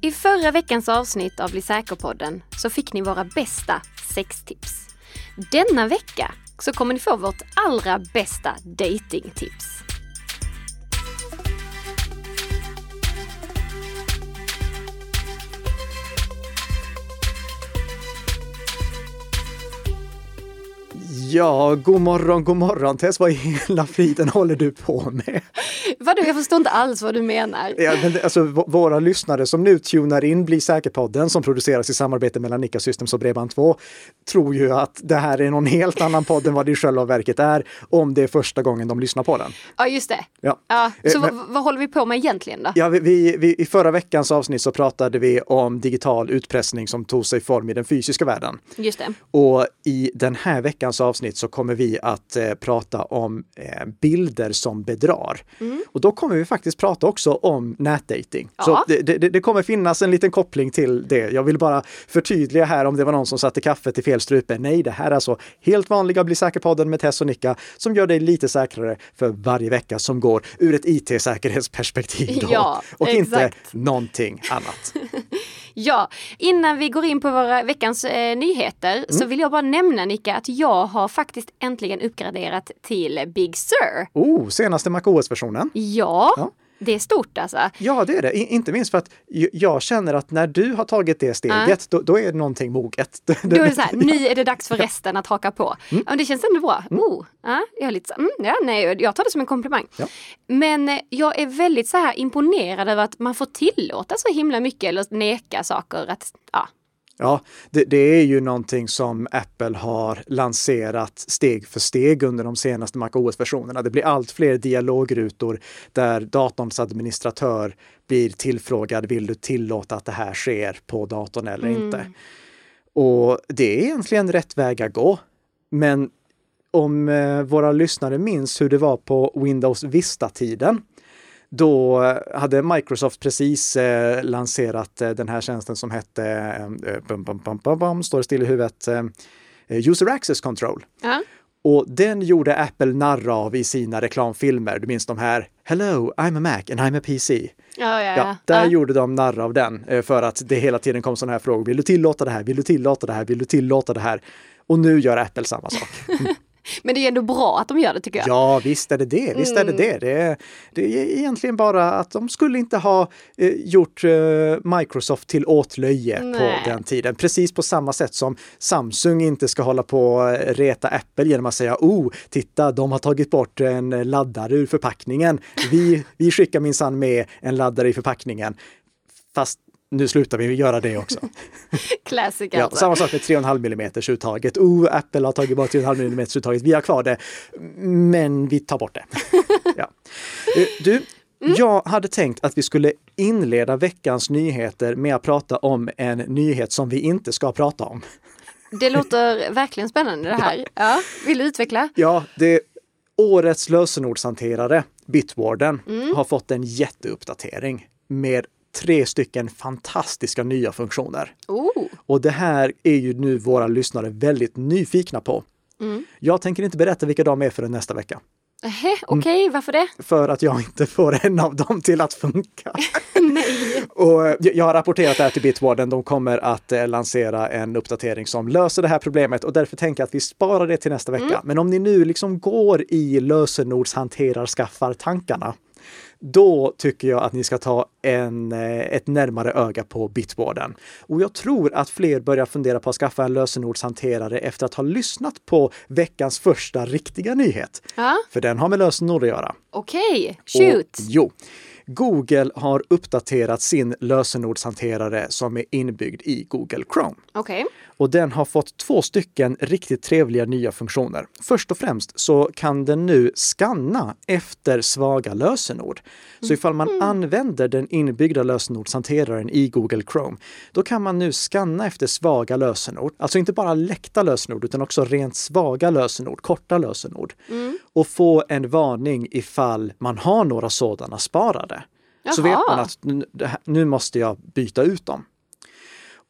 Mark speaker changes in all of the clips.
Speaker 1: I förra veckans avsnitt av Bli säker-podden så fick ni våra bästa sextips. Denna vecka så kommer ni få vårt allra bästa datingtips.
Speaker 2: Ja, god morgon, god morgon Tess. Vad i hela friden håller du på med?
Speaker 1: Vadå, jag förstår inte alls vad du menar.
Speaker 2: Ja, men alltså, våra lyssnare som nu tunar in Bli säker-podden som produceras i samarbete mellan Nika Systems och Bredband2 tror ju att det här är någon helt annan podd än vad det i själva verket är om det är första gången de lyssnar på den.
Speaker 1: Ja, just det.
Speaker 2: Ja.
Speaker 1: Ja, så
Speaker 2: Eh, men-
Speaker 1: vad, vad håller vi på med egentligen då?
Speaker 2: Ja, vi, vi, vi, I förra veckans avsnitt så pratade vi om digital utpressning som tog sig form i den fysiska världen.
Speaker 1: Just det.
Speaker 2: Och i den här veckans avsnitt så kommer vi att eh, prata om eh, bilder som bedrar. Och då kommer vi faktiskt prata också om nätdating. Så
Speaker 1: Ja.
Speaker 2: det, det, det kommer finnas en liten koppling till det. Jag vill bara förtydliga här om det var någon som satte kaffet i fel strupe. Nej, det här är alltså helt vanliga Bli säker-podden med Tess och Nicka som gör dig lite säkrare för varje vecka som går ur ett IT-säkerhetsperspektiv.
Speaker 1: Ja,
Speaker 2: och inte
Speaker 1: exakt.
Speaker 2: någonting annat.
Speaker 1: Ja, innan vi går in på våra veckans eh, nyheter så vill jag bara nämna Nika att jag har faktiskt äntligen uppgraderat till Big Sur.
Speaker 2: Oh, senaste MacOS-versionen.
Speaker 1: Ja,
Speaker 2: Ja.
Speaker 1: Det är stort alltså.
Speaker 2: Ja, det är det. I, inte minst för att jag känner att när du har tagit det steget, då, då är det någonting moget.
Speaker 1: Då är det så här, nu är det dags för resten att haka på.
Speaker 2: Mm.
Speaker 1: Ja, det känns ändå bra. Oh, ja, jag, är lite så, mm, ja, nej, jag tar det som en komplimang.
Speaker 2: Ja.
Speaker 1: Men eh, jag är väldigt så här imponerad över att man får tillåta så himla mycket eller neka saker. Att, ja,
Speaker 2: Ja, det, det är ju någonting som Apple har lanserat steg för steg under de senaste MacOS-versionerna. Det blir allt fler dialogrutor där datorns administratör blir tillfrågad, vill du tillåta att det här sker på datorn eller inte? Och det är egentligen rätt väg att gå. Men om eh, våra lyssnare minns hur det var på Windows Vista-tiden, då eh, hade Microsoft precis eh, lanserat eh, den här tjänsten som hette, eh, bum, bum, bum, bum, bum, står det still i huvudet, eh, User Access Control.
Speaker 1: ja.
Speaker 2: Och den gjorde Apple narr av i sina reklamfilmer. Du minns de här Hello, I'm a Mac and I'm a PC.
Speaker 1: Ja, ja,
Speaker 2: Ja, där
Speaker 1: ja.
Speaker 2: gjorde de narr av den eh, för att det hela tiden kom sådana här frågor. Vill du tillåta det här? Vill du tillåta det här? Vill du tillåta det här? Och nu gör Apple samma sak.
Speaker 1: Men det är ändå bra att de gör det tycker jag.
Speaker 2: Ja, visst är det det. Visst är det det. Det är, det är egentligen bara att de skulle inte ha eh, gjort eh, Microsoft till åtlöje
Speaker 1: Nej.
Speaker 2: på den tiden. Precis på samma sätt som Samsung inte ska hålla på och reta Apple genom att säga oh, titta, de har tagit bort en laddare ur förpackningen. Vi, vi skickar minsann med en laddare i förpackningen. Fast nu slutar vi göra det också.
Speaker 1: Classic
Speaker 2: Ja,
Speaker 1: alltså.
Speaker 2: samma sak med 3,5 mm uttaget. Oh, Apple har tagit bort 3,5 mm uttaget. Vi har kvar det, men vi tar bort det. ja. Eh, Du, jag hade tänkt att vi skulle inleda veckans nyheter med att prata om en nyhet som vi inte ska prata om.
Speaker 1: Det låter verkligen spännande det här. Ja. Vill du utveckla?
Speaker 2: Ja, det årets lösenordshanterare, Bitwarden, har fått en jätteuppdatering med tre stycken fantastiska nya funktioner.
Speaker 1: Oh.
Speaker 2: Och det här är ju nu våra lyssnare väldigt nyfikna på. Jag tänker inte berätta vilka de är förrän nästa vecka.
Speaker 1: Nähä, Okej, varför det?
Speaker 2: För att jag inte får en av dem till att funka.
Speaker 1: Nej.
Speaker 2: Och eh, jag har rapporterat det här till Bitwarden. De kommer att eh, lansera en uppdatering som löser det här problemet och därför tänker jag att vi sparar det till nästa vecka. Men om ni nu liksom går i lösenordshanterar-skaffar-tankarna, då tycker jag att ni ska ta en, eh, ett närmare öga på Bitwarden. Och jag tror att fler börjar fundera på att skaffa en lösenordshanterare efter att ha lyssnat på veckans första riktiga nyhet.
Speaker 1: Ja,
Speaker 2: För den har med lösenord att göra.
Speaker 1: okej. Shoot.
Speaker 2: Och, jo, Google har uppdaterat sin lösenordshanterare som är inbyggd i Google Chrome.
Speaker 1: Okej.
Speaker 2: Och den har fått två stycken riktigt trevliga nya funktioner. Först och främst så kan den nu scanna efter svaga lösenord. Så ifall man använder den inbyggda lösenordshanteraren i Google Chrome, då kan man nu scanna efter svaga lösenord. Alltså inte bara läckta lösenord utan också rent svaga lösenord, korta lösenord. Och få en varning ifall man har några sådana sparade. Så vet
Speaker 1: Jaha.
Speaker 2: man att nu måste jag byta ut dem.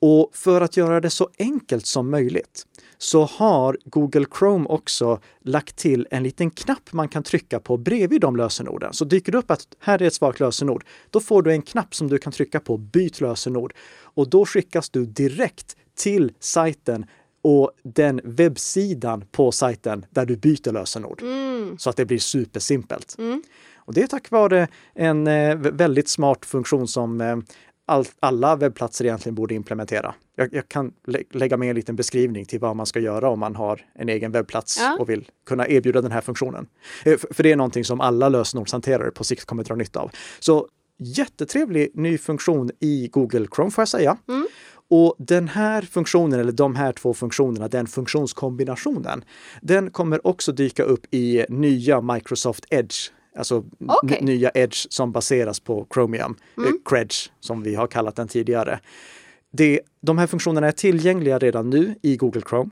Speaker 2: Och för att göra det så enkelt som möjligt så har Google Chrome också lagt till en liten knapp man kan trycka på bredvid de lösenorden. Så dyker det upp att här är ett svagt lösenord, då får du en knapp som du kan trycka på Byt lösenord. Och då skickas du direkt till sajten och den webbsidan på sajten där du byter lösenord. Mm. Så att det blir supersimpelt. Mm. Och det är tack vare en eh, väldigt smart funktion som eh, all, alla webbplatser egentligen borde implementera. Jag, jag, kan lä lägga med en liten beskrivning till vad man ska göra om man har en egen webbplats ja. och vill kunna erbjuda den här funktionen. Eh, för, det är någonting som alla lösenordshanterare på sikt kommer dra nytta av. Så jättetrevlig ny funktion i Google Chrome får jag säga. Mm. Och den här funktionen, eller de här två funktionerna, den funktionskombinationen, den kommer också dyka upp i nya Microsoft Edge Alltså okay. nya Edge som baseras på Chromium, eh, mm. eh, Credge som vi har kallat den tidigare. Det, de här funktionerna är tillgängliga redan nu i Google Chrome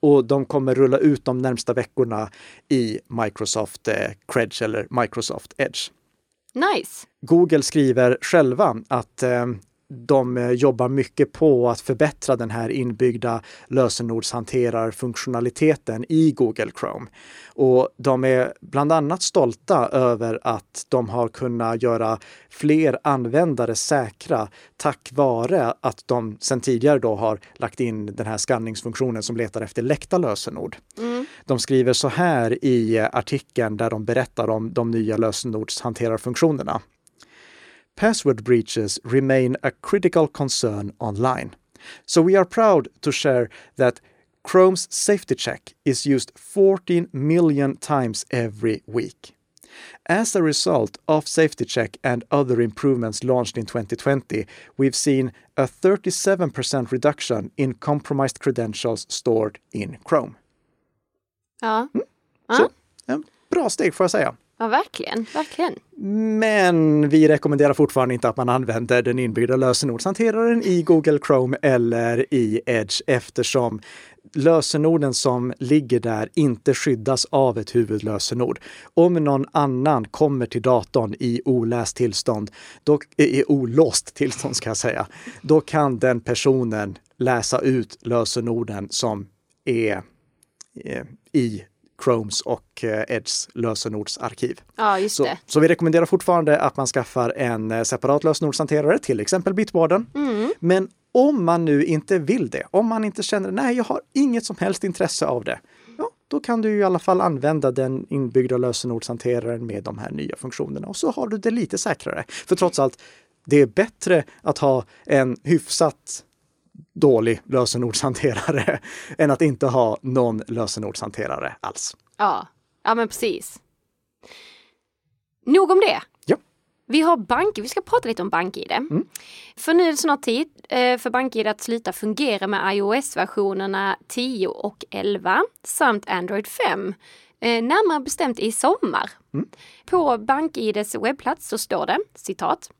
Speaker 2: och de kommer rulla ut de närmsta veckorna i Microsoft eh, Credge eller Microsoft Edge.
Speaker 1: Nice!
Speaker 2: Google skriver själva att eh, de eh, jobbar mycket på att förbättra den här inbyggda lösenordshanterarfunktionaliteten i Google Chrome. Och de är bland annat stolta över att de har kunnat göra fler användare säkra tack vare att de sedan tidigare då har lagt in den här skanningsfunktionen som letar efter läckta lösenord. Mm. De skriver så här i artikeln där de berättar om de nya lösenordshanterarfunktionerna. Password breaches remain a critical concern online. So we are proud to share that Chrome's safety check is used 14 million times every week. As a result of Safety Check and other improvements launched in 2020, we've seen a 37% reduction in compromised credentials stored in Chrome.
Speaker 1: Ja. Mm.
Speaker 2: Så, en bra steg får jag säga.
Speaker 1: Ja, verkligen, verkligen.
Speaker 2: Men vi rekommenderar fortfarande inte att man använder den inbyggda lösenordshanteraren i Google Chrome eller i Edge eftersom lösenorden som ligger där inte skyddas av ett huvudlösenord. Om någon annan kommer till datorn i oläst tillstånd, då, eh, i olåst tillstånd ska jag säga, då kan den personen läsa ut lösenorden som är eh, i Chromes och eh, Edges lösenordsarkiv.
Speaker 1: Ja, just
Speaker 2: så,
Speaker 1: det.
Speaker 2: Så vi rekommenderar fortfarande att man skaffar en eh, separat lösenordshanterare, till exempel Bitwarden. Mm. Men om man nu inte vill det, om man inte känner nej, jag har inget som helst intresse av det, ja, då kan du i alla fall använda den inbyggda lösenordshanteraren med de här nya funktionerna och så har du det lite säkrare. För trots allt, det är bättre att ha en hyfsat dålig lösenordshanterare än att inte ha någon lösenordshanterare alls.
Speaker 1: Ja, ja men precis. Nog om det.
Speaker 2: Ja.
Speaker 1: Vi har bank, vi ska prata lite om BankID. Mm. För nu är det snart tid eh, för BankID att sluta fungera med iOS-versionerna 10 och 11 samt Android 5. Eh, närmare bestämt i sommar. Mm. På BankIDs webbplats så står det citat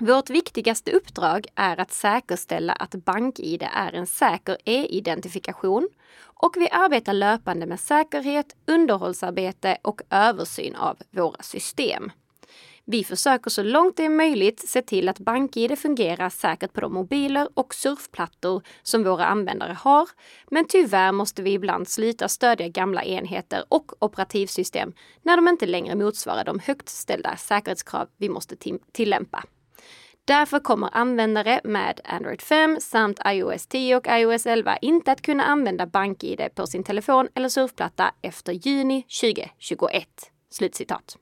Speaker 1: vårt viktigaste uppdrag är att säkerställa att BankID är en säker e-identifikation och vi arbetar löpande med säkerhet, underhållsarbete och översyn av våra system. Vi försöker så långt det är möjligt se till att BankID fungerar säkert på de mobiler och surfplattor som våra användare har. Men tyvärr måste vi ibland sluta stödja gamla enheter och operativsystem när de inte längre motsvarar de högt ställda säkerhetskrav vi måste tillämpa. Därför kommer användare med Android 5 samt iOS 10 och iOS 11 inte att kunna använda BankID på sin telefon eller surfplatta efter juni 2021. Slutcitat.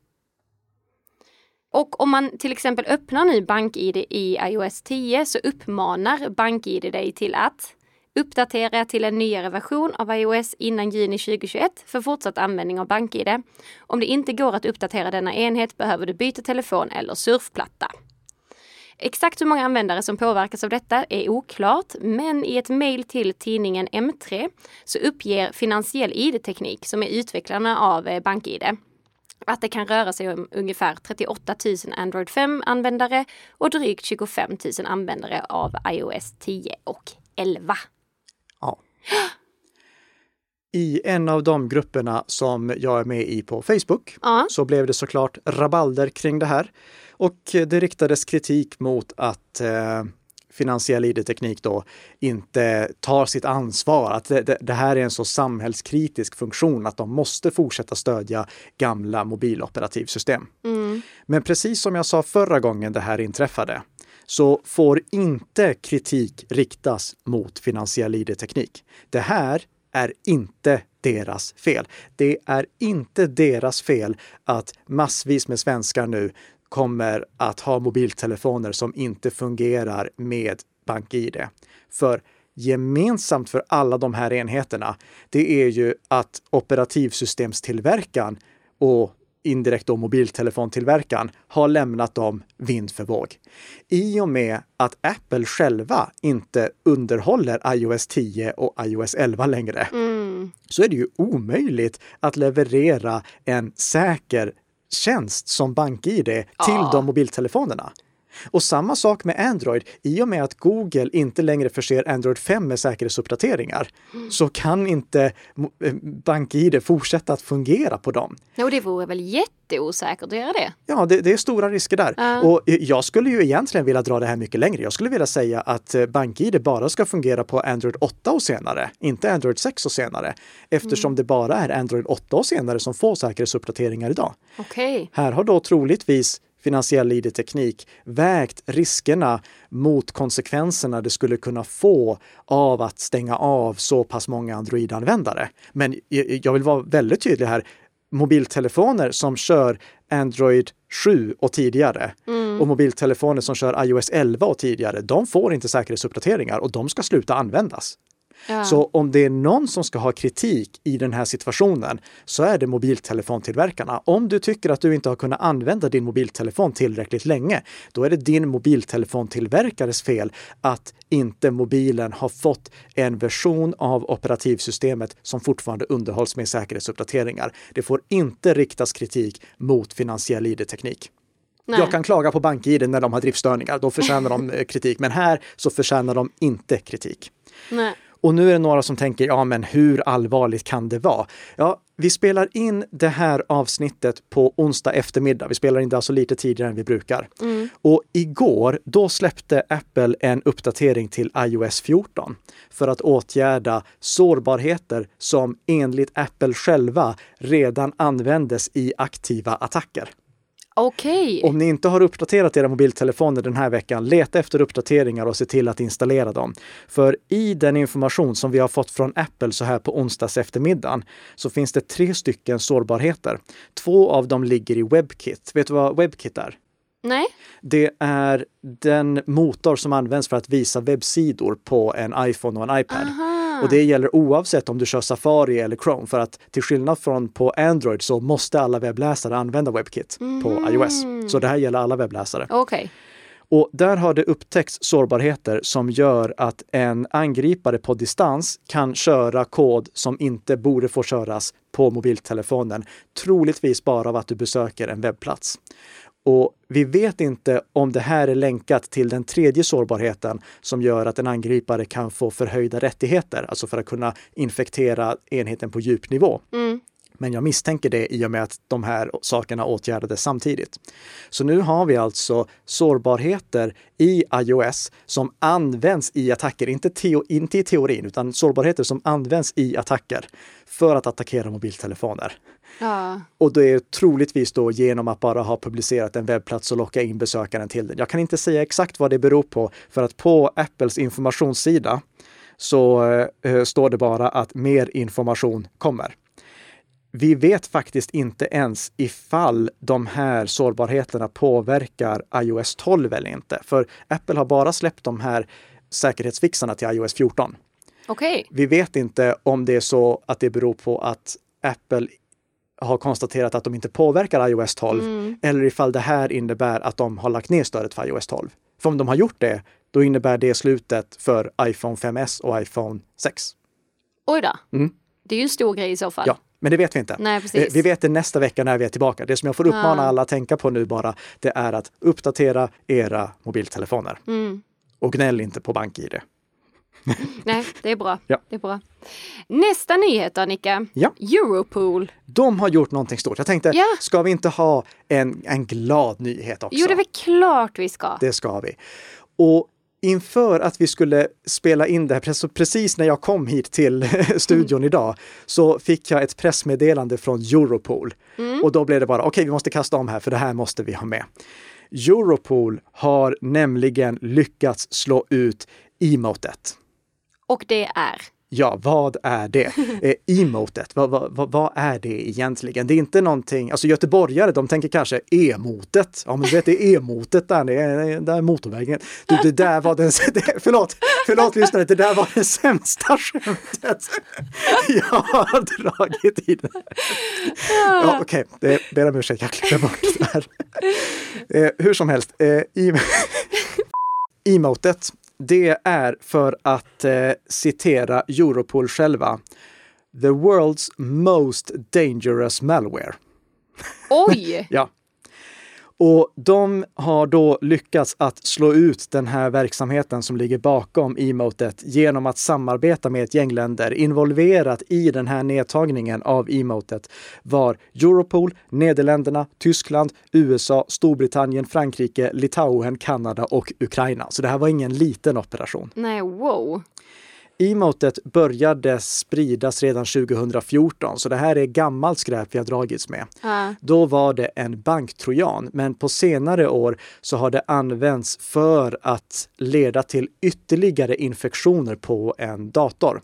Speaker 1: Och om man till exempel öppnar nu BankID i iOS 10 så uppmanar BankID dig till att uppdatera till en nyare version av iOS innan juni 2021 för fortsatt användning av BankID. Om det inte går att uppdatera denna enhet behöver du byta telefon eller surfplatta. Exakt hur många användare som påverkas av detta är oklart, men i ett mejl till tidningen M3 så uppger Finansiell ID-teknik, som är utvecklarna av eh, BankID, att det kan röra sig om ungefär 38 000 Android 5-användare och drygt 25 000 användare av iOS 10 och 11.
Speaker 2: Ja. I en av de grupperna som jag är med i på Facebook ja. så blev det såklart rabalder kring det här. Och det riktades kritik mot att eh, finansiell ID-teknik då inte tar sitt ansvar, att det, det, det, här är en så samhällskritisk funktion att de måste fortsätta stödja gamla mobiloperativsystem. Mm. Men precis som jag sa förra gången det här inträffade, så får inte kritik riktas mot finansiell ID-teknik. Det här är inte deras fel. Det är inte deras fel att massvis med svenskar nu kommer att ha mobiltelefoner som inte fungerar med BankID. För gemensamt för alla de här enheterna, det är ju att operativsystemstillverkaren och indirekt då mobiltelefontillverkaren har lämnat dem vind för våg. I och med att Apple själva inte underhåller iOS 10 och iOS 11 längre mm. så är det ju omöjligt att leverera en säker tjänst som BankID till ja. de mobiltelefonerna. Och samma sak med Android. I och med att Google inte längre förser Android 5 med säkerhetsuppdateringar mm. så kan inte eh, BankID fortsätta att fungera på dem.
Speaker 1: Och det vore väl jätteosäkert att göra det?
Speaker 2: Ja, det, det är stora risker där. Uh. Och jag skulle ju egentligen vilja dra det här mycket längre. Jag skulle vilja säga att eh, BankID bara ska fungera på Android 8 och senare, inte Android 6 och senare. Eftersom mm. det bara är Android 8 och senare som får säkerhetsuppdateringar idag.
Speaker 1: Okay.
Speaker 2: Här har då troligtvis finansiell ID-teknik vägt riskerna mot konsekvenserna det skulle kunna få av att stänga av så pass många Android-användare. Men jag vill vara väldigt tydlig här. Mobiltelefoner som kör Android 7 och tidigare mm. och mobiltelefoner som kör iOS 11 och tidigare, de får inte säkerhetsuppdateringar och de ska sluta användas. Så om det är någon som ska ha kritik i den här situationen så är det mobiltelefontillverkarna. Om du tycker att du inte har kunnat använda din mobiltelefon tillräckligt länge, då är det din mobiltelefontillverkares fel att inte mobilen har fått en version av operativsystemet som fortfarande underhålls med säkerhetsuppdateringar. Det får inte riktas kritik mot finansiell ID-teknik. Nej. Jag kan klaga på BankID när de har driftstörningar, då förtjänar de eh, kritik. Men här så förtjänar de inte kritik.
Speaker 1: Nej.
Speaker 2: Och nu är det några som tänker, ja men hur allvarligt kan det vara? Ja, vi spelar in det här avsnittet på onsdag eftermiddag. Vi spelar in det alltså lite tidigare än vi brukar. Mm. Och igår, då släppte Apple en uppdatering till iOS 14 för att åtgärda sårbarheter som enligt Apple själva redan användes i aktiva attacker.
Speaker 1: Okej.
Speaker 2: Om ni inte har uppdaterat era mobiltelefoner den här veckan, leta efter uppdateringar och se till att installera dem. För i den information som vi har fått från Apple så här på onsdags eftermiddagen så finns det tre stycken sårbarheter. Två av dem ligger i WebKit. Vet du vad WebKit är?
Speaker 1: Nej.
Speaker 2: Det är den motor som används för att visa webbsidor på en iPhone och en iPad. Aha. Och det gäller oavsett om du kör Safari eller Chrome för att till skillnad från på Android så måste alla webbläsare använda WebKit mm. på iOS. Så det här gäller alla webbläsare.
Speaker 1: Okay.
Speaker 2: Och där har det upptäckts sårbarheter som gör att en angripare på distans kan köra kod som inte borde få köras på mobiltelefonen, troligtvis bara av att du besöker en webbplats. Och vi vet inte om det här är länkat till den tredje sårbarheten som gör att en angripare kan få förhöjda rättigheter, alltså för att kunna infektera enheten på djupnivå. Mm. Men jag misstänker det i och med att de här sakerna åtgärdades samtidigt. Så nu har vi alltså sårbarheter i iOS som används i attacker, inte, teo, inte i teorin, utan sårbarheter som används i attacker för att attackera mobiltelefoner.
Speaker 1: Ja.
Speaker 2: Och det är troligtvis då genom att bara ha publicerat en webbplats och locka in besökaren till den. Jag kan inte säga exakt vad det beror på, för att på Apples informationssida så eh, står det bara att mer information kommer. Vi vet faktiskt inte ens ifall de här sårbarheterna påverkar iOS 12 eller inte. För Apple har bara släppt de här säkerhetsfixarna till iOS 14.
Speaker 1: Okay.
Speaker 2: Vi vet inte om det är så att det beror på att Apple har konstaterat att de inte påverkar iOS 12 mm. eller ifall det här innebär att de har lagt ner stödet för iOS 12. För om de har gjort det, då innebär det slutet för iPhone 5S och iPhone 6.
Speaker 1: Oj då. Mm. Det är ju en stor grej i så fall.
Speaker 2: Ja, men det vet vi inte.
Speaker 1: Nej, precis.
Speaker 2: Vi vet det nästa vecka när vi är tillbaka. Det som jag får uppmana alla att tänka på nu bara, det är att uppdatera era mobiltelefoner.
Speaker 1: Mm.
Speaker 2: Och gnäll inte på BankID.
Speaker 1: Nej, det är bra.
Speaker 2: Ja.
Speaker 1: Det är bra. Nästa nyhet Annika.
Speaker 2: Ja.
Speaker 1: Europol.
Speaker 2: De har gjort någonting stort. Jag tänkte,
Speaker 1: ja.
Speaker 2: ska vi inte ha en, en glad nyhet också?
Speaker 1: Jo, det är väl klart vi ska.
Speaker 2: Det ska vi. Och inför att vi skulle spela in det här, precis när jag kom hit till studion mm. idag, så fick jag ett pressmeddelande från Europol. Mm. Och då blev det bara, okej, okay, vi måste kasta om här, för det här måste vi ha med. Europol har nämligen lyckats slå ut emotet.
Speaker 1: Och det är?
Speaker 2: Ja, vad är det? Eh, emotet, vad, vad, vad, är det egentligen? Det är inte någonting, alltså göteborgare de tänker kanske emotet. Ja men du vet det är emotet där, det är, där är motorvägen. Du, det där var den, det, förlåt, förlåt lyssnare, det där var det sämsta skämtet jag har dragit i det. Ja, Okej, okay. ber om ursäkt, jag klipper bort det här. Eh, hur som helst, eh, emotet det är för att eh, citera Europol själva. The world's most dangerous malware.
Speaker 1: Oj!
Speaker 2: ja. Och de har då lyckats att slå ut den här verksamheten som ligger bakom emotet genom att samarbeta med ett gäng länder. Involverat i den här nedtagningen av emotet var Europol, Nederländerna, Tyskland, USA, Storbritannien, Frankrike, Litauen, Kanada och Ukraina. Så det här var ingen liten operation.
Speaker 1: Nej, wow.
Speaker 2: Emotet började spridas redan 2014, så det här är gammalt skräp vi har dragits med.
Speaker 1: Uh.
Speaker 2: Då var det en banktrojan, men på senare år så har det använts för att leda till ytterligare infektioner på en dator.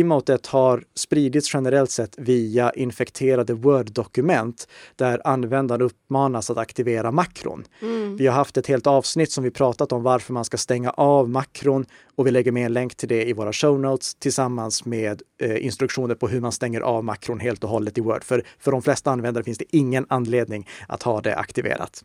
Speaker 2: Emotet har spridits generellt sett via infekterade Word-dokument där användaren uppmanas att aktivera makron. Mm. Vi har haft ett helt avsnitt som vi pratat om varför man ska stänga av makron och vi lägger med en länk till det i våra show notes tillsammans med eh, instruktioner på hur man stänger av makron helt och hållet i Word. För, för de flesta användare finns det ingen anledning att ha det aktiverat.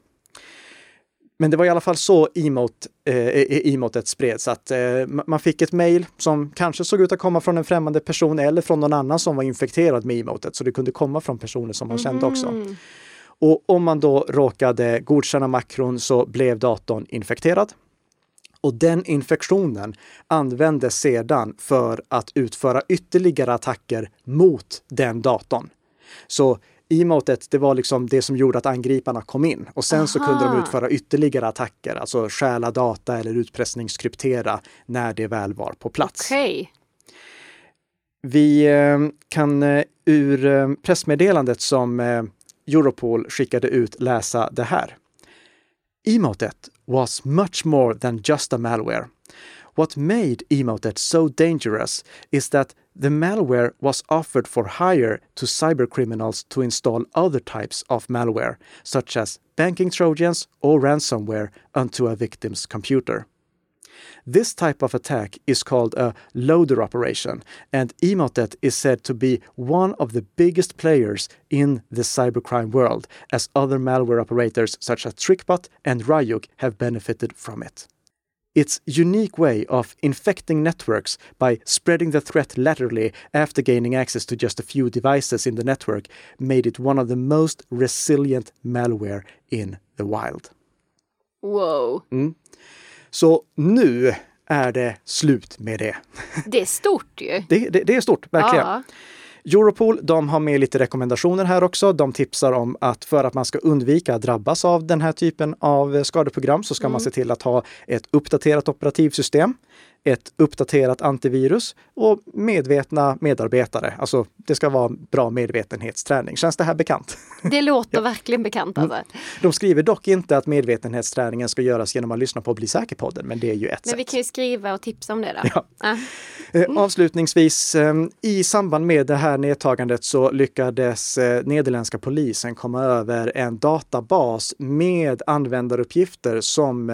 Speaker 2: Men det var i alla fall så emot, eh, e-, emotet spreds, att eh, man fick ett mejl som kanske såg ut att komma från en främmande person eller från någon annan som var infekterad med emotet. Så det kunde komma från personer som man kände också. Mm. Och om man då råkade godkänna makron så blev datorn infekterad. Och den infektionen användes sedan för att utföra ytterligare attacker mot den datorn. Så emotet, det var liksom det som gjorde att angriparna kom in. Och sen Aha. så kunde de utföra ytterligare attacker, alltså stjäla data eller utpressningskryptera när det väl var på plats.
Speaker 1: Okay.
Speaker 2: Vi eh, kan eh, ur eh, pressmeddelandet som Europol skickade ut läsa det här. Emotet was much more than just a malware. What made Emotet so dangerous is that the malware was offered for hire to cybercriminals to install other types of malware, such as banking trojans or ransomware, onto a victim's computer. This type of attack is called a loader operation, and Emotet is said to be one of the biggest players in the cybercrime world, as other malware operators such as TrickBot and Ryuk have benefited from it. Its unique way of infecting networks by spreading the threat laterally after gaining access to just a few devices in the network made it one of the most resilient malware in the wild.
Speaker 1: Wow.
Speaker 2: Mm. Så nu är det slut med det.
Speaker 1: Det är stort ju.
Speaker 2: Det, det, det är stort, verkligen. Ja. Europol, de har med lite rekommendationer här också. De tipsar om att för att man ska undvika att drabbas av den här typen av skadeprogram så ska mm. man se till att ha ett uppdaterat operativsystem ett uppdaterat antivirus och medvetna medarbetare. Alltså det ska vara bra medvetenhetsträning. Känns det här bekant?
Speaker 1: Det låter ja. verkligen bekant alltså. Mm.
Speaker 2: De skriver dock inte att medvetenhetsträningen ska göras genom att lyssna på Bli säker-podden, men det är ju ett
Speaker 1: men
Speaker 2: sätt.
Speaker 1: vi kan ju skriva och tipsa om det då.
Speaker 2: Ja. Ah. Mm. Avslutningsvis, ehm, i samband med det här nedtagandet så lyckades eh, nederländska polisen komma över en databas med användaruppgifter som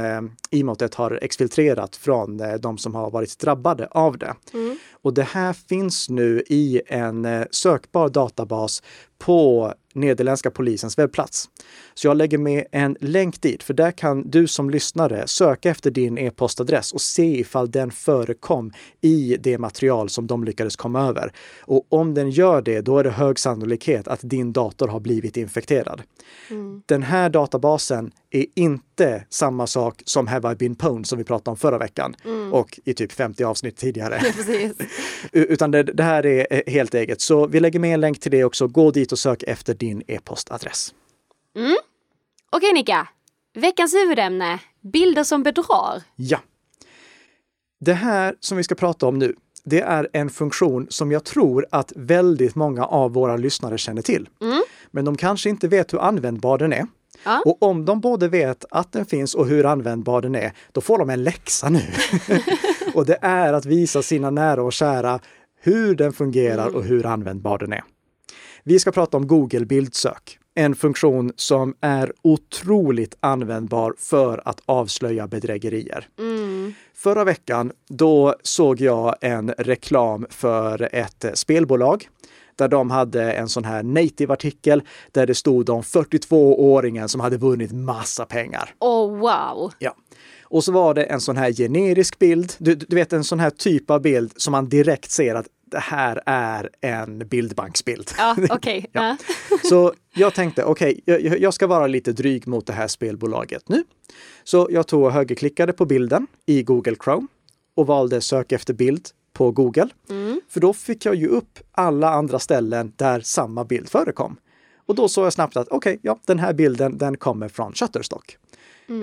Speaker 2: Imotet har exfiltrerat från eh, de som har varit drabbade av det. Mm. Och det här finns nu i en eh, sökbar databas på nederländska polisens webbplats. Så jag lägger med en länk dit, för där kan du som lyssnare söka efter din e-postadress och se ifall den förekom i det material som de lyckades komma över. Och om den gör det, då är det hög sannolikhet att din dator har blivit infekterad. Mm. Den här databasen är inte samma sak som Have I been pwned som vi pratade om förra veckan mm. och i typ 50 avsnitt tidigare. Utan det, det, här är eh, helt eget. Så vi lägger med en länk till det också. Gå dit och sök efter din e-postadress.
Speaker 1: Mm. Okej Nika, veckans huvudämne, bilder som bedrar.
Speaker 2: Ja. Det här som vi ska prata om nu, det är en funktion som jag tror att väldigt många av våra lyssnare känner till.
Speaker 1: Mm.
Speaker 2: Men de kanske inte vet hur användbar den är.
Speaker 1: Ja.
Speaker 2: Och om de både vet att den finns och hur användbar den är, då får de en läxa nu. och det är att visa sina nära och kära hur den fungerar och hur användbar den är. Vi ska prata om Google bildsök. En funktion som är otroligt användbar för att avslöja bedrägerier.
Speaker 1: Mm.
Speaker 2: Förra veckan, då såg jag en reklam för ett spelbolag där de hade en sån här native-artikel där det stod om 42-åringen som hade vunnit massa pengar.
Speaker 1: Oh wow!
Speaker 2: Ja. Och så var det en sån här generisk bild. Du, du vet en sån här typ av bild som man direkt ser att det här är en bildbanksbild.
Speaker 1: Ja, okej.
Speaker 2: Ja. Så jag tänkte, okej, jag, jag ska vara lite dryg mot det här spelbolaget nu. Så jag tog och högerklickade på bilden i Google Chrome och valde sök efter bild på Google. För då fick jag ju upp alla andra ställen där samma bild förekom. Och då såg jag snabbt att okej, ja, den här bilden, den kommer från Shutterstock.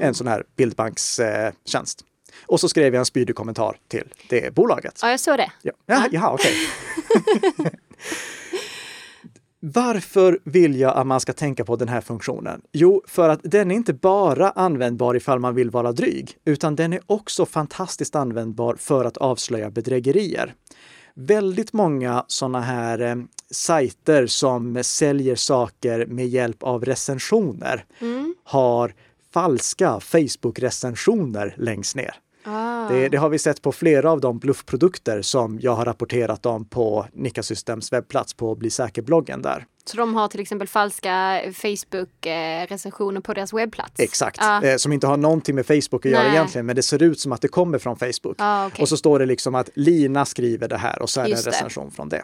Speaker 2: En sån här bildbankstjänst. Eh. Och så skrev jag en spydig kommentar till det bolaget.
Speaker 1: ja, jag såg det.
Speaker 2: Ja, ja, ja okej. Varför vill jag att man ska tänka på den här funktionen? Jo, för att den är inte bara användbar ifall man vill vara dryg, utan den är också fantastiskt användbar för att avslöja bedrägerier. Väldigt många sådana här eh, sajter som säljer saker med hjälp av recensioner har falska Facebook-recensioner längst ner.
Speaker 1: Ah.
Speaker 2: Det, det har vi sett på flera av de bluffprodukter som jag har rapporterat om på Nika Systems webbplats på Bli säker-bloggen där.
Speaker 1: Så de har till exempel falska Facebook-recensioner på deras webbplats?
Speaker 2: Exakt,
Speaker 1: Ja.
Speaker 2: eh, som inte har någonting med Facebook att göra
Speaker 1: Nej.
Speaker 2: egentligen, men det ser ut som att det kommer från Facebook.
Speaker 1: Ah, okej.
Speaker 2: Och så står det liksom att Lina skriver det här och så är det en
Speaker 1: Just det. Mm.
Speaker 2: recension från det.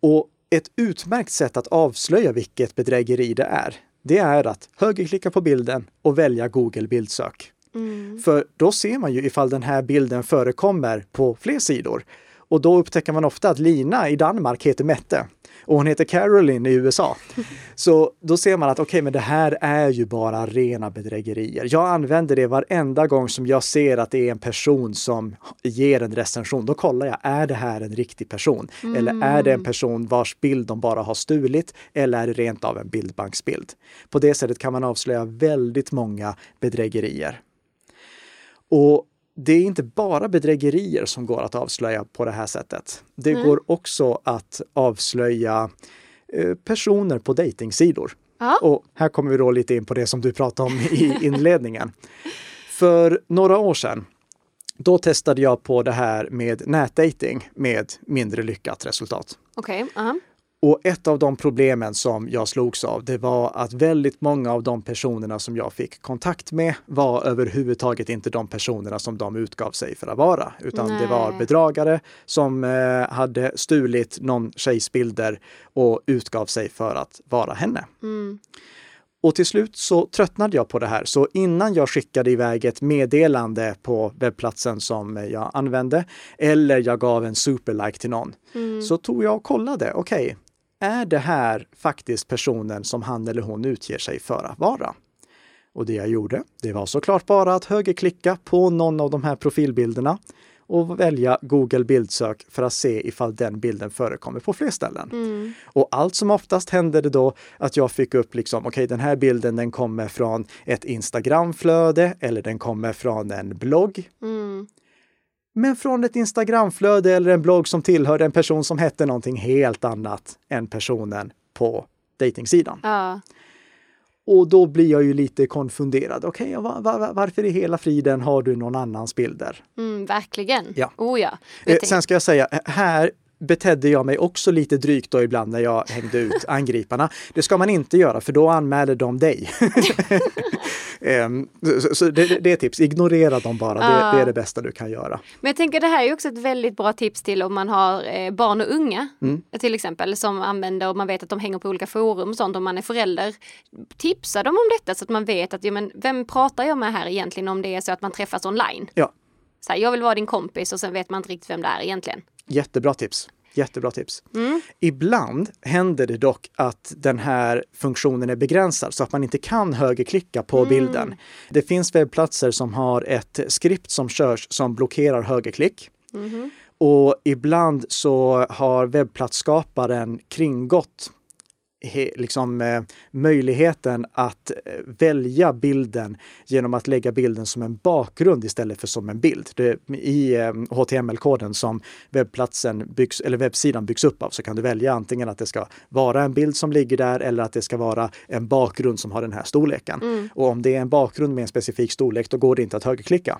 Speaker 2: Och ett utmärkt sätt att avslöja vilket bedrägeri det är, det är att högerklicka på bilden och välja Google bildsök.
Speaker 1: Mm.
Speaker 2: För då ser man ju ifall den här bilden förekommer på fler sidor. Och då upptäcker man ofta att Lina i Danmark heter Mette och hon heter Caroline i USA. Så då ser man att okej, men det här är ju bara rena bedrägerier. Jag använder det varenda gång som jag ser att det är en person som ger en recension. Då kollar jag, är det här en riktig person? Eller är det en person vars bild de bara har stulit? Eller är det rent av en bildbanksbild? På det sättet kan man avslöja väldigt många bedrägerier. Och det är inte bara bedrägerier som går att avslöja på det här sättet. Det går också att avslöja eh, personer på dejtingsidor.
Speaker 1: Ja.
Speaker 2: Och här kommer vi då lite in på det som du pratade om i inledningen. För några år sedan, då testade jag på det här med nätdating med mindre lyckat resultat.
Speaker 1: Okej. aha.
Speaker 2: Och ett av de problemen som jag slogs av, det var att väldigt många av de personerna som jag fick kontakt med var överhuvudtaget inte de personerna som de utgav sig för att vara, utan det var
Speaker 1: Nej.
Speaker 2: bedragare som eh, hade stulit någon tjejs bilder och utgav sig för att vara henne.
Speaker 1: Mm.
Speaker 2: Och till slut så tröttnade jag på det här. Så innan jag skickade iväg ett meddelande på webbplatsen som jag använde eller jag gav en superlike till någon
Speaker 1: Mm.
Speaker 2: så tog jag och kollade. Okej, är det här faktiskt personen som han eller hon utger sig för att vara? Och det jag gjorde, det var såklart bara att högerklicka på någon av de här profilbilderna och välja Google bildsök för att se ifall den bilden förekommer på fler ställen.
Speaker 1: Mm.
Speaker 2: Och allt som oftast hände det då att jag fick upp liksom, okej, den här bilden den kommer från ett Instagramflöde eller den kommer från en blogg.
Speaker 1: Mm.
Speaker 2: Men från ett Instagramflöde eller en blogg som tillhör en person som hette någonting helt annat än personen på dejtingsidan.
Speaker 1: Ja.
Speaker 2: Och då blir jag ju lite konfunderad. Okej, va, va, varför i hela friden har du någon annans bilder?
Speaker 1: Mm, verkligen.
Speaker 2: Ja.
Speaker 1: Oh ja.
Speaker 2: Eh, sen ska jag säga, här betedde jag mig också lite drygt då ibland när jag hängde ut angriparna. Det ska man inte göra för då anmäler de dig. Ehm, så det, det är tips, ignorera dem bara. Det, det är det bästa du kan göra.
Speaker 1: Men jag tänker det här är också ett väldigt bra tips till om man har eh, barn och unga
Speaker 2: Mm.
Speaker 1: till exempel som använder och man vet att de hänger på olika forum och sånt om man är förälder. Tipsa dem om detta så att man vet att ja, men, vem pratar jag med här egentligen om det är så att man träffas online.
Speaker 2: Ja,
Speaker 1: Så här, jag vill vara din kompis och sen vet man inte riktigt vem det är egentligen.
Speaker 2: jättebra tips. Jättebra tips. Mm. Ibland händer det dock att den här funktionen är begränsad så att man inte kan högerklicka på mm. bilden. Det finns webbplatser som har ett skript som körs som blockerar högerklick. Mm. Och ibland så har webbplatsskaparen kringgått liksom, eh, möjligheten att eh, välja bilden genom att lägga bilden som en bakgrund istället för som en bild. Det, I eh, HTML-koden som webbplatsen byggs, eller webbsidan byggs upp av så kan du välja antingen att det ska vara en bild som ligger där eller att det ska vara en bakgrund som har den här storleken. Mm. Och om det är en bakgrund med en specifik storlek, då går det inte att högerklicka.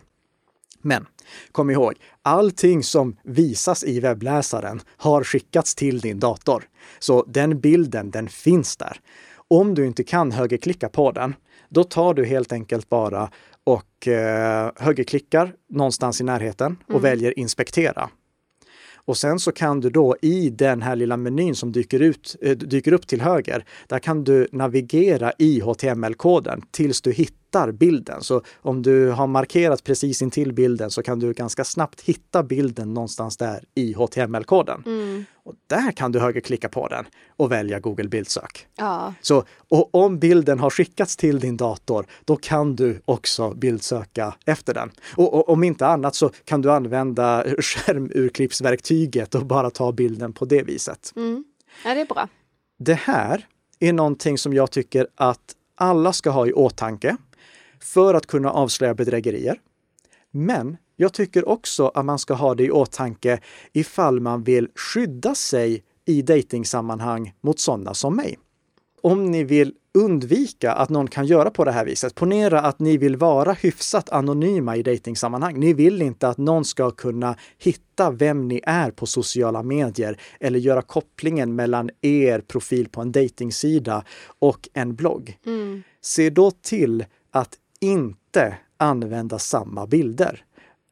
Speaker 2: Men kom ihåg, allting som visas i webbläsaren har skickats till din dator. Så den bilden, den finns där. Om du inte kan högerklicka på den, då tar du helt enkelt bara och eh, högerklickar någonstans i närheten och mm. väljer inspektera. Och sen så kan du då i den här lilla menyn som dyker, ut, äh, dyker upp till höger, där kan du navigera i HTML-koden tills du hittar bilden. Så om du har markerat precis intill bilden så kan du ganska snabbt hitta bilden någonstans där i HTML-koden. Mm. Och där kan du högerklicka på den och välja Google bildsök. Ja. Så och om bilden har skickats till din dator, då kan du också bildsöka efter den. Och, och om inte annat så kan du använda skärmurklippsverktyget och bara ta bilden på det viset.
Speaker 1: Mm. Ja, det är bra.
Speaker 2: Det här är någonting som jag tycker att alla ska ha i åtanke för att kunna avslöja bedrägerier. Men jag tycker också att man ska ha det i åtanke ifall man vill skydda sig i dejtingsammanhang mot sådana som mig. Om ni vill undvika att någon kan göra på det här viset. Ponera att ni vill vara hyfsat anonyma i dejtingsammanhang. Ni vill inte att någon ska kunna hitta vem ni är på sociala medier eller göra kopplingen mellan er profil på en dejtingsida och en blogg. Mm. Se då till att inte använda samma bilder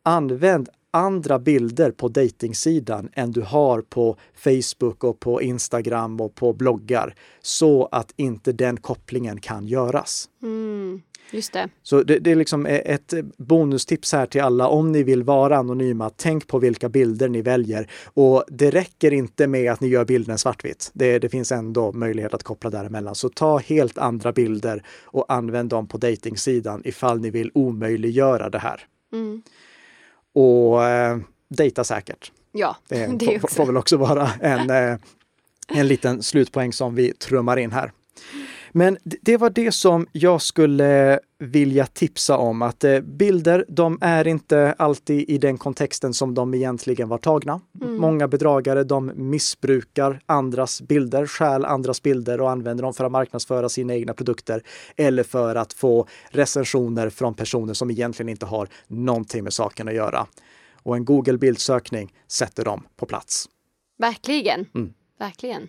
Speaker 2: använd andra bilder på dejtingsidan än du har på Facebook och på Instagram och på bloggar så att inte den kopplingen kan göras.
Speaker 1: Mm, just det.
Speaker 2: Så det, det är liksom ett bonustips här till alla. Om ni vill vara anonyma, tänk på vilka bilder ni väljer. Och det räcker inte med att ni gör bilden svartvitt. Det, det finns ändå möjlighet att koppla däremellan. Så ta helt andra bilder och använd dem på dejtingsidan ifall ni vill omöjliggöra det här. Mm och eh, dejta säkert.
Speaker 1: Ja,
Speaker 2: det, det får, får väl också vara en, eh, en liten slutpoäng som vi trummar in här. Men det var det som jag skulle vilja tipsa om, att eh, bilder, de är inte alltid i den kontexten som de egentligen var tagna. Mm. Många bedragare, de missbrukar andras bilder, stjäl andras bilder och använder dem för att marknadsföra sina egna produkter eller för att få recensioner från personer som egentligen inte har någonting med saken att göra. Och en Google bildsökning sätter dem på plats.
Speaker 1: Verkligen, mm. verkligen.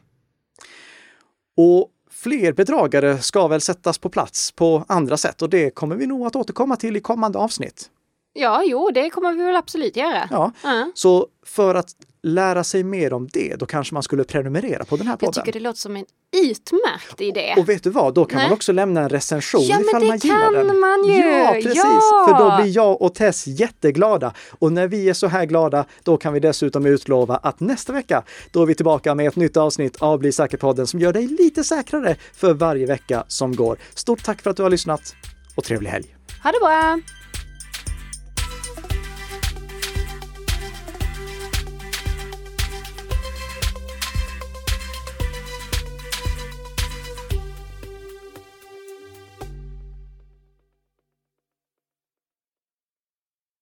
Speaker 2: Och fler bedragare ska väl sättas på plats på andra sätt och det kommer vi nog att återkomma till i kommande avsnitt.
Speaker 1: Ja, jo, det kommer vi väl absolut göra.
Speaker 2: Ja, uh. så för att lära sig mer om det, då kanske man skulle prenumerera på den här podden.
Speaker 1: Jag tycker det låter som en utmärkt idé.
Speaker 2: Och vet du vad, då kan Nej. man också lämna en recension
Speaker 1: ja,
Speaker 2: ifall
Speaker 1: man
Speaker 2: gillar den.
Speaker 1: Ja, men det kan man ju!
Speaker 2: Ja, precis! Ja. För då blir jag och Tess jätteglada. Och när vi är så här glada, då kan vi dessutom utlova att nästa vecka, då är vi tillbaka med ett nytt avsnitt av Bli säker-podden som gör dig lite säkrare för varje vecka som går. Stort tack för att du har lyssnat och trevlig helg!
Speaker 1: Ha det bra!